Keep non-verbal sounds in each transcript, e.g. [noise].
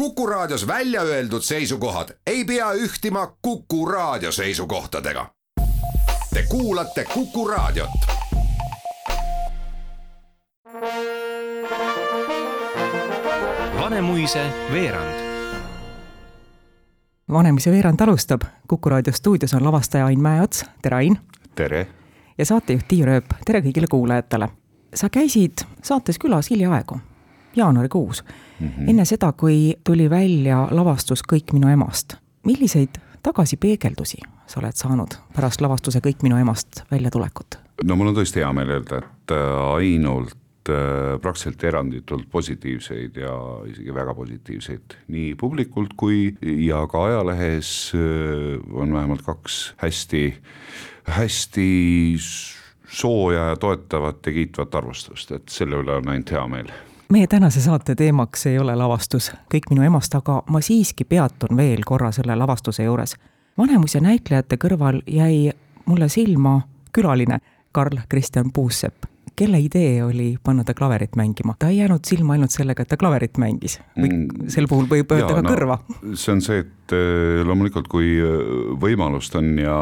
Kuku Raadios välja öeldud seisukohad ei pea ühtima Kuku Raadio seisukohtadega. Te kuulate Kuku Raadiot. Vanemuise veerand Vanemuise veerand alustab, Kuku raadio stuudios on lavastaja Ain Mäeots, tere Ain! tere! ja saatejuht Tiia Rööp, tere kõigile kuulajatele! sa käisid saates külas hiljaaegu, jaanuarikuus mm, -hmm. enne seda, kui tuli välja lavastus Kõik minu emast. milliseid tagasipeegeldusi sa oled saanud pärast lavastuse Kõik minu emast väljatulekut? no mul on tõesti hea meel öelda, et äh, ainult äh, praktiliselt eranditult positiivseid ja isegi väga positiivseid nii publikult kui ja ka ajalehes äh, on vähemalt kaks hästi, hästi sooja ja toetavat ja kiitvat arvustust, et selle üle on ainult hea meel meie tänase saate teemaks ei ole lavastus Kõik minu emast, aga ma siiski peatun veel korra selle lavastuse juures. Vanemuise näitlejate kõrval jäi mulle silma külaline Karl Kristjan Puusepp kelle idee oli panna ta klaverit mängima, ta ei jäänud silma ainult sellega, et ta klaverit mängis mm, sel puhul võib öelda ka no, kõrva. see on see, et äh, loomulikult, kui äh, võimalust on ja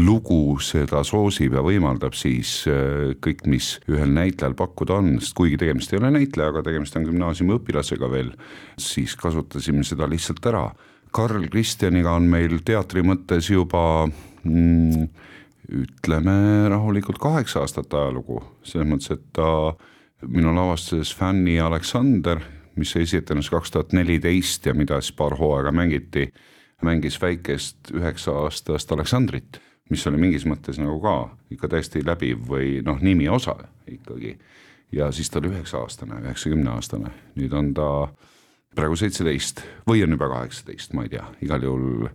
lugu seda soosib ja võimaldab, siis äh, kõik, mis ühel näitlejal pakkuda on, sest kuigi tegemist ei ole näitlejaga, tegemist on gümnaasiumiõpilasega veel, siis kasutasime seda lihtsalt ära. Karl Kristjaniga on meil teatri mõttes juba mm, ütleme rahulikult kaheksa aastat ajalugu, selles mõttes, et ta minu lavastuses Fanny Aleksander, mis esitlenes kaks tuhat neliteist ja mida siis paar hooaega mängiti, mängis väikest üheksa-aastast Aleksandrit, mis oli mingis mõttes nagu ka ikka täiesti läbiv või noh, nimi osa ikkagi. ja siis ta oli üheksa-aastane, üheksakümne-aastane, nüüd on ta praegu seitseteist või on juba kaheksateist, ma ei tea, igal juhul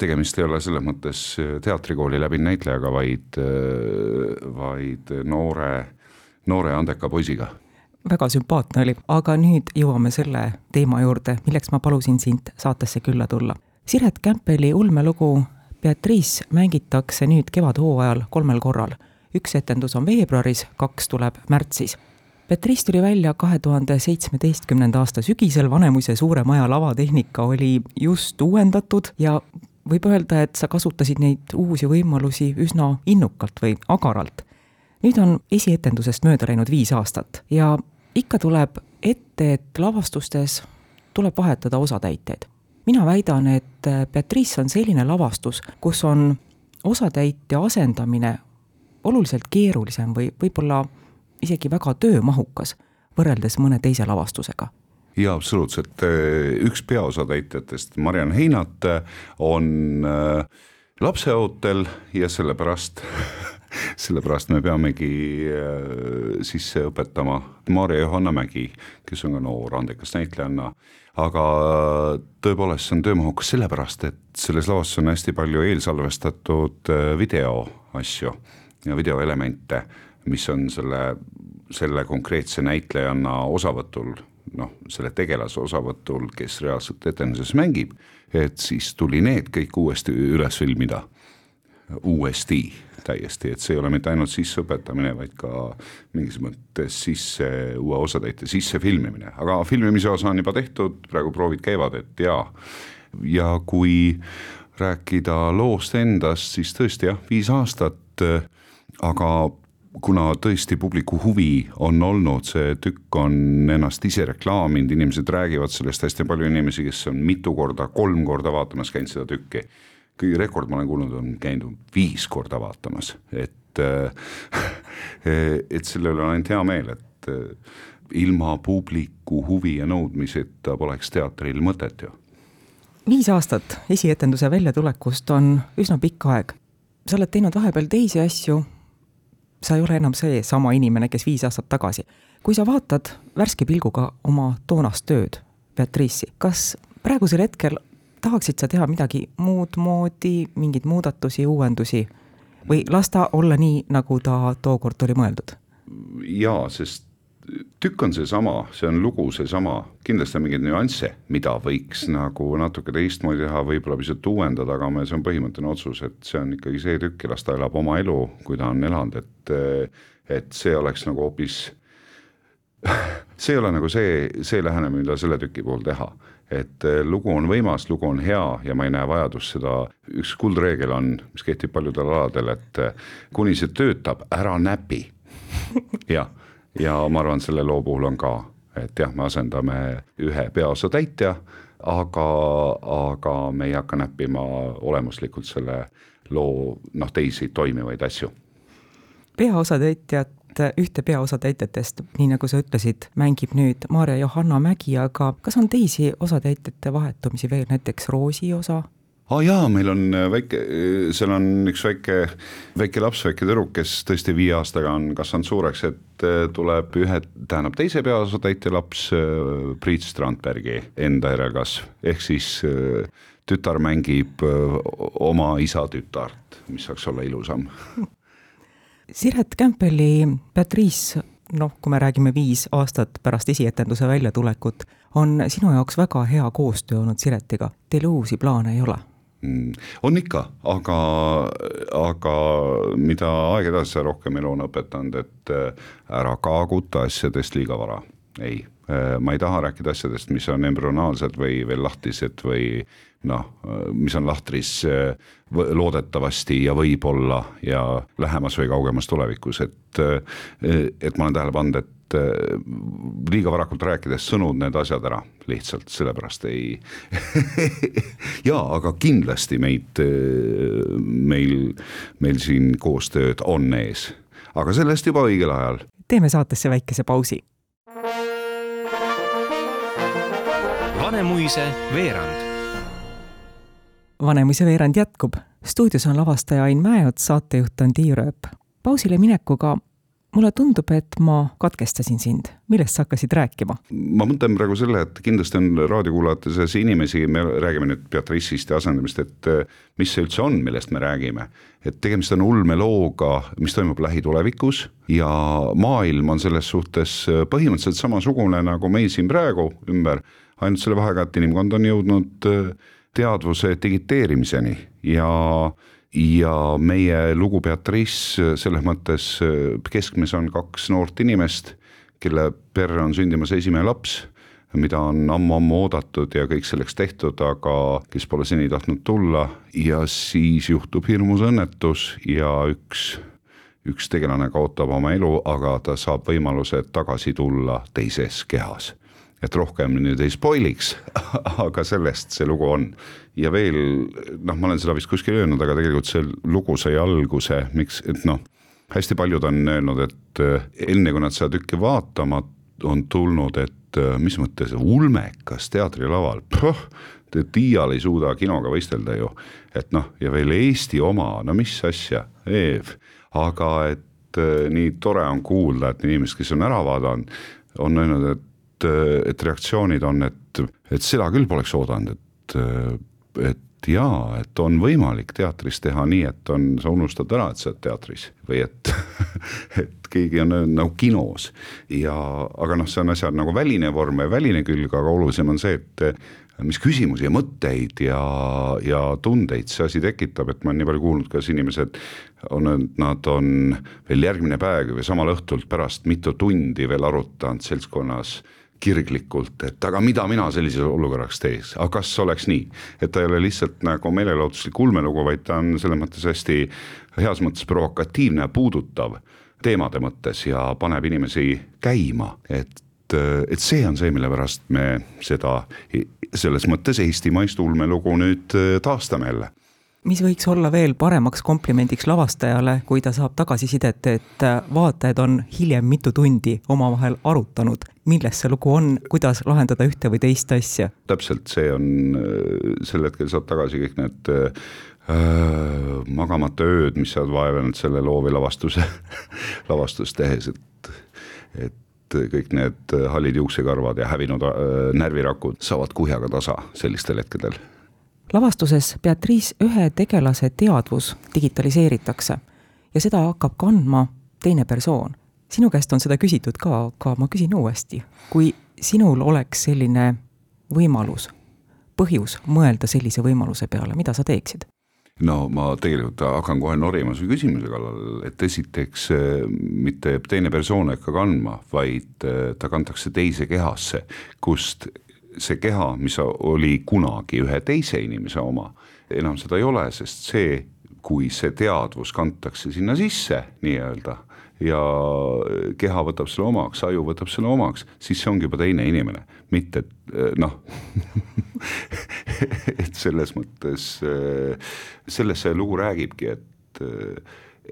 tegemist ei ole selles mõttes teatrikooli läbinud näitlejaga, vaid, vaid noore, noore andeka poisiga. väga sümpaatne oli, aga nüüd jõuame selle teema juurde, milleks ma palusin sind saatesse külla tulla. Siret Kämpeli ulmelugu Beatrice mängitakse nüüd kevadhooajal kolmel korral. üks etendus on veebruaris, kaks tuleb märtsis Beatrice tuli välja kahe tuhande seitsmeteistkümnenda aasta sügisel, Vanemuise suure maja lavatehnika oli just uuendatud ja võib öelda, et sa kasutasid neid uusi võimalusi üsna innukalt või agaralt. nüüd on esietendusest mööda läinud viis aastat ja ikka tuleb ette, et lavastustes tuleb vahetada osatäitjaid. mina väidan, et Beatrice on selline lavastus, kus on osatäitja asendamine oluliselt keerulisem või võib-olla isegi väga töömahukas võrreldes mõne teise lavastusega. Jaa, absoluutselt, üks peaosatäitjatest, Mariann Heinat, on äh, lapseootel ja sellepärast [laughs] sellepärast me peamegi äh, sisse õpetama Maarja Johanna Mägi, kes on ka noor andekas näitlejanna, aga tõepoolest, see on töömahukas sellepärast, et selles lavastuses on hästi palju eelsalvestatud äh, videoasju ja videoelemente mis on selle, selle konkreetse näitlejanna osavõtul, noh, selle tegelase osavõtul, kes reaalselt etenduses mängib, et siis tuli need kõik uuesti üles filmida, uuesti täiesti, et see ei ole mitte ainult sisseõpetamine, vaid ka mingis mõttes sisse, uue osatäitja sisse filmimine, aga filmimise osa on juba tehtud, praegu proovid käivad, et jaa, ja kui rääkida loost endast, siis tõesti jah, viis aastat, aga kuna tõesti publiku huvi on olnud, see tükk on ennast ise reklaaminud, inimesed räägivad sellest, hästi palju inimesi, kes on mitu korda, kolm korda vaatamas käinud seda tükki. kõige rekord ma olen kuulnud, on käinud viis korda vaatamas, et [laughs] et selle üle on ainult hea meel, et ilma publiku huvi ja nõudmiseta poleks teatril mõtet ju. viis aastat esietenduse väljatulekust on üsna pikk aeg. sa oled teinud vahepeal teisi asju sa ei ole enam seesama inimene, kes viis aastat tagasi. kui sa vaatad värske pilguga oma toonast tööd, Beatrice'i, kas praegusel hetkel tahaksid sa teha midagi muud moodi, mingeid muudatusi, uuendusi või las ta olla nii, nagu ta tookord oli mõeldud? jaa, sest tükk on seesama, see on lugu seesama, kindlasti on mingeid nüansse, mida võiks nagu natuke teistmoodi teha, võib-olla pisut uuendada, aga me, see on põhimõtteline otsus, et see on ikkagi see tükk ja las ta elab oma elu, kui ta on elanud, et et see oleks nagu hoopis [laughs] see ei ole nagu see, see lähenemine, mida selle tüki puhul teha. et äh, lugu on võimas, lugu on hea ja ma ei näe vajadust seda, üks kuldreegel on, mis kehtib paljudel aladel, et äh, kuni see töötab, ära näpi. [laughs] jah, ja ma arvan, selle loo puhul on ka, et jah, me asendame ühe peaosatäitja, aga, aga me ei hakka näppima olemuslikult selle loo noh, teisi toimivaid asju. peaosatäitjat ühte peaosatäitjatest, nii nagu sa ütlesid, mängib nüüd Maarja-Johanna Mägi, aga kas on teisi osatäitjate vahetumisi veel, näiteks Roosi osa? Aa oh jaa, meil on väike, seal on üks väike, väike laps, väike tüdruk, kes tõesti viie aastaga on kasvanud suureks, et äh, tuleb ühe, tähendab teise peaosatäitja laps, äh, Priit Strandbergi enda järelkasv, ehk siis äh, tütar mängib oma isa tütart, mis saaks olla ilusam. Siret Kämpeli Patrice, noh, kui me räägime viis aastat pärast esietenduse väljatulekut, on sinu jaoks väga hea koostöö olnud Siretiga, teil uusi plaane ei ole? Mm, on ikka, aga, aga mida aeg edasi, seda rohkem elu on õpetanud, et äh, ära kaaguta asjadest liiga vara, ei äh, ma ei taha rääkida asjadest, mis on embrüonaalsed või veel lahtised või noh, mis on lahtris eh, loodetavasti ja võib-olla ja lähemas või kaugemas tulevikus, et, et ma olen tähele pannud, et liiga varakult rääkides sõnud need asjad ära, lihtsalt sellepärast ei [laughs] jaa, aga kindlasti meid, meil, meil siin koostööd on ees, aga sellest juba õigel ajal. teeme saatesse väikese pausi. Vanemuise veerand Vanemuise veerand jätkub. stuudios on lavastaja Ain Mäeots, saatejuht on Tiia Rööp. pausile minekuga mulle tundub, et ma katkestasin sind, millest sa hakkasid rääkima? ma mõtlen praegu selle, et kindlasti on raadiokuulajate seas inimesi, me räägime nüüd Beatrice'ist ja asendamist, et eh, mis see üldse on, millest me räägime. et tegemist on ulmelooga, mis toimub lähitulevikus ja maailm on selles suhtes eh, põhimõtteliselt samasugune nagu meil siin praegu ümber, ainult selle vahega, et inimkond on jõudnud äh, teadvuse digiteerimiseni ja, ja meie lugu Beatrice selles mõttes keskmes on kaks noort inimest, kelle perre on sündimas esimene laps, mida on ammu-ammu oodatud ja kõik selleks tehtud, aga kes pole seni tahtnud tulla. Ja siis juhtub hirmus õnnetus ja üks üks tegelane kaotab oma elu, aga ta saab võimaluse tagasi tulla teises kehas et rohkem nüüd ei spoiliks, [laughs] aga sellest see lugu on. ja veel noh, ma olen seda vist kuskil öelnud, aga tegelikult see lugu sai alguse, miks, et noh, hästi paljud on öelnud, et eh, enne kui nad seda tükki vaatama on tulnud, et eh, mis mõttes ulmekas teatrilaval, Tiial ei suuda kinoga võistelda ju, et noh, ja veel Eesti oma, no mis asja, Eev, aga et eh, nii tore on kuulda, et inimesed, kes on ära vaadanud, on öelnud, et et reaktsioonid on, et, et seda küll poleks oodanud, et, et jaa, et on võimalik teatris teha nii, et on, sa unustad ära, et sa oled teatris või et, [laughs] et keegi on nagu kinos. Ja, aga noh, see on asja nagu väline vorm ja väline külg, aga olulisem on see, et mis küsimusi ja mõtteid ja, ja tundeid see asi tekitab, et ma olen nii palju kuulnud, kuidas inimesed on, nad on veel järgmine päev või samal õhtul pärast mitu tundi veel arutanud seltskonnas kirglikult, et aga mida mina sellises olukorras teeks, aga kas oleks nii, et ta ei ole lihtsalt nagu meelelahutuslik ulmelugu, vaid ta on selles mõttes hästi heas mõttes provokatiivne ja puudutav teemade mõttes ja paneb inimesi käima, et et see on see, mille pärast me seda selles mõttes eestimaist ulmelugu nüüd taastame jälle. Mis võiks olla veel paremaks komplimendiks lavastajale, kui ta saab tagasisidet, et vaatajad on hiljem mitu tundi omavahel arutanud, milles see lugu on, kuidas lahendada ühte või teist asja? täpselt, see on, äh, sel hetkel saad tagasi kõik need äh, magamata ööd, mis sa oled vaevanud selle loo või lavastuse [laughs] lavastust tehes, et, et kõik need hallid juuksekarvad ja hävinud äh, närvirakud saavad kuhjaga tasa sellistel hetkedel lavastuses Beatrice ühe tegelase teadvus digitaliseeritakse ja seda hakkab kandma teine persoon. Sinu käest on seda küsitud ka, aga ma küsin uuesti. kui sinul oleks selline võimalus, põhjus mõelda sellise võimaluse peale, mida sa teeksid? no ma tegelikult hakkan kohe norima su küsimuse kallal, et esiteks eh, mitte teine persoon ei hakka kandma, vaid eh, ta kantakse teise kehasse, kust see keha, mis oli kunagi ühe teise inimese oma, enam seda ei ole, sest see, kui see teadvus kantakse sinna sisse nii-öelda ja keha võtab selle omaks, aju võtab selle omaks, siis see ongi juba teine inimene, mitte noh [laughs] et selles mõttes, sellest see lugu räägibki, et,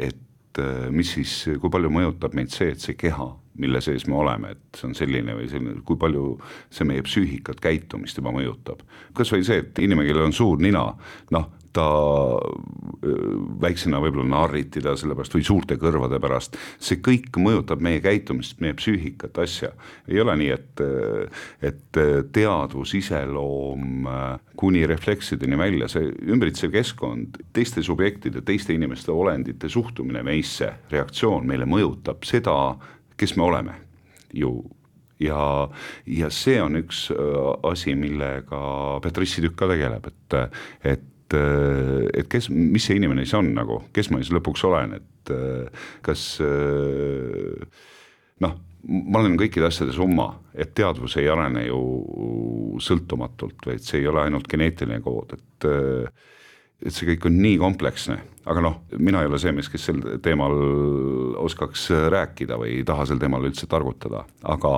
et mis siis, kui palju mõjutab meid see, et see keha, mille sees me oleme, et see on selline või selline, kui palju see meie psüühikat, käitumist juba mõjutab. kas või see, et inimene, kellel on suur nina, noh, ta väiksena võib-olla narriti ta sellepärast või suurte kõrvade pärast, see kõik mõjutab meie käitumist, meie psüühikat, asja. ei ole nii, et, et teadvus, iseloom kuni refleksideni välja, see ümbritsev keskkond, teiste subjektide, teiste inimeste olendite suhtumine meisse, reaktsioon meile mõjutab seda, kes me oleme ju ja, ja see on üks asi, millega Petrissi tükk ka tegeleb, et, et et, et kes, mis see inimene siis on nagu, kes ma siis lõpuks olen, et kas noh, ma olen kõikide asjade summa, et teadvus ei arene ju sõltumatult, vaid see ei ole ainult geneetiline kood, et et see kõik on nii kompleksne, aga noh, mina ei ole see mees, kes sel teemal oskaks rääkida või ei taha sel teemal üldse targutada, aga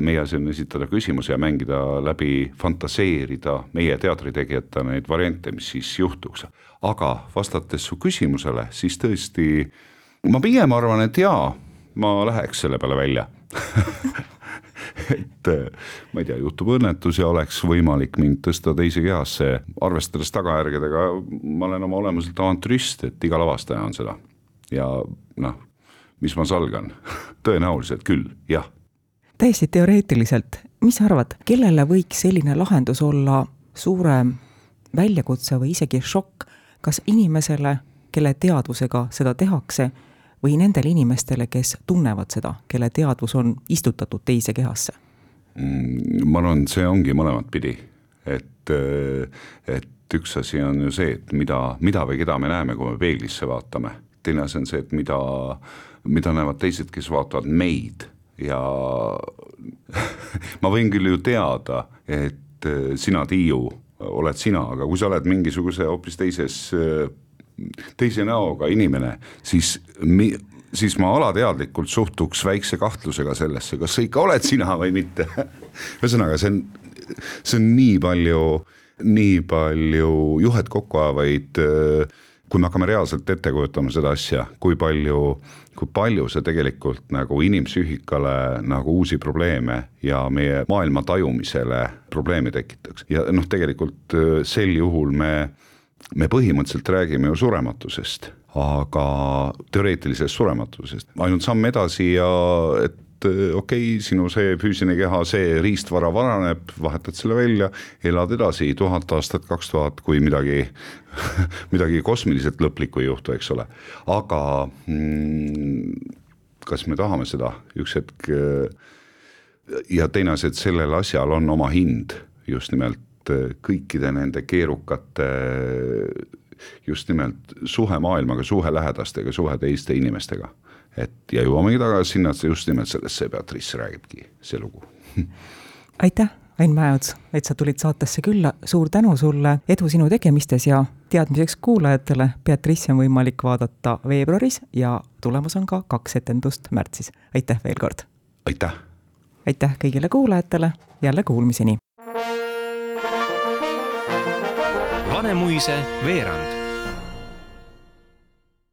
meie asi on esitada küsimusi ja mängida läbi, fantaseerida meie teatritegijatena neid variante, mis siis juhtuks. aga vastates su küsimusele, siis tõesti ma pigem arvan, et jaa, ma läheks selle peale välja [laughs] et ma ei tea, juhtub õnnetus ja oleks võimalik mind tõsta teise kehasse, arvestades tagajärgedega, ma olen oma olemuselt avantürist, et iga lavastaja on seda. ja noh, mis ma salgan [laughs] tõenäoliselt küll, jah. täiesti teoreetiliselt, mis sa arvad, kellele võiks selline lahendus olla suurem väljakutse või isegi šokk, kas inimesele, kelle teadvusega seda tehakse või nendele inimestele, kes tunnevad seda, kelle teadvus on istutatud teise kehasse? Mm, ma arvan, see ongi mõlemat pidi, et, et üks asi on ju see, et mida, mida või keda me näeme, kui me peeglisse vaatame. teine asi on see, et mida, mida näevad teised, kes vaatavad meid ja [laughs] ma võin küll ju teada, et sina, Tiiu, oled sina, aga kui sa oled mingisuguse hoopis teises teise näoga inimene, siis mi-, siis ma alateadlikult suhtuks väikse kahtlusega sellesse, kas sa ikka oled sina või mitte. ühesõnaga, see on, see on nii palju, nii palju juhet kokku ajavaid, kui me hakkame reaalselt ette kujutama seda asja, kui palju, kui palju see tegelikult nagu inimpsüühikale nagu uusi probleeme ja meie maailma tajumisele probleeme tekitaks ja noh, tegelikult sel juhul me me põhimõtteliselt räägime ju surematusest, aga teoreetilisest surematusest, ainult samm edasi ja et okei okay,, sinu see füüsiline keha, see riistvara varaneb, vahetad selle välja, elad edasi. Tuhat aastat, kaks tuhat, kui midagi [laughs] midagi kosmiliselt lõplikku ei juhtu, eks ole. aga mm, kas me tahame seda? Üks hetk ja teine asi, et sellel asjal on oma hind just nimelt et kõikide nende keerukate just nimelt suhe maailmaga, suhe lähedastega, suhe teiste inimestega. et ja jõuamegi tagasi sinna, et just nimelt sellest see Beatrice räägibki, see lugu aitäh, Ain Mäeots, et sa tulid saatesse külla, suur tänu sulle, edu sinu tegemistes ja teadmiseks kuulajatele, Beatrice'i on võimalik vaadata veebruaris ja tulemas on ka kaks etendust märtsis. aitäh veel kord! aitäh! aitäh kõigile kuulajatele, jälle kuulmiseni! Vanemuise veerand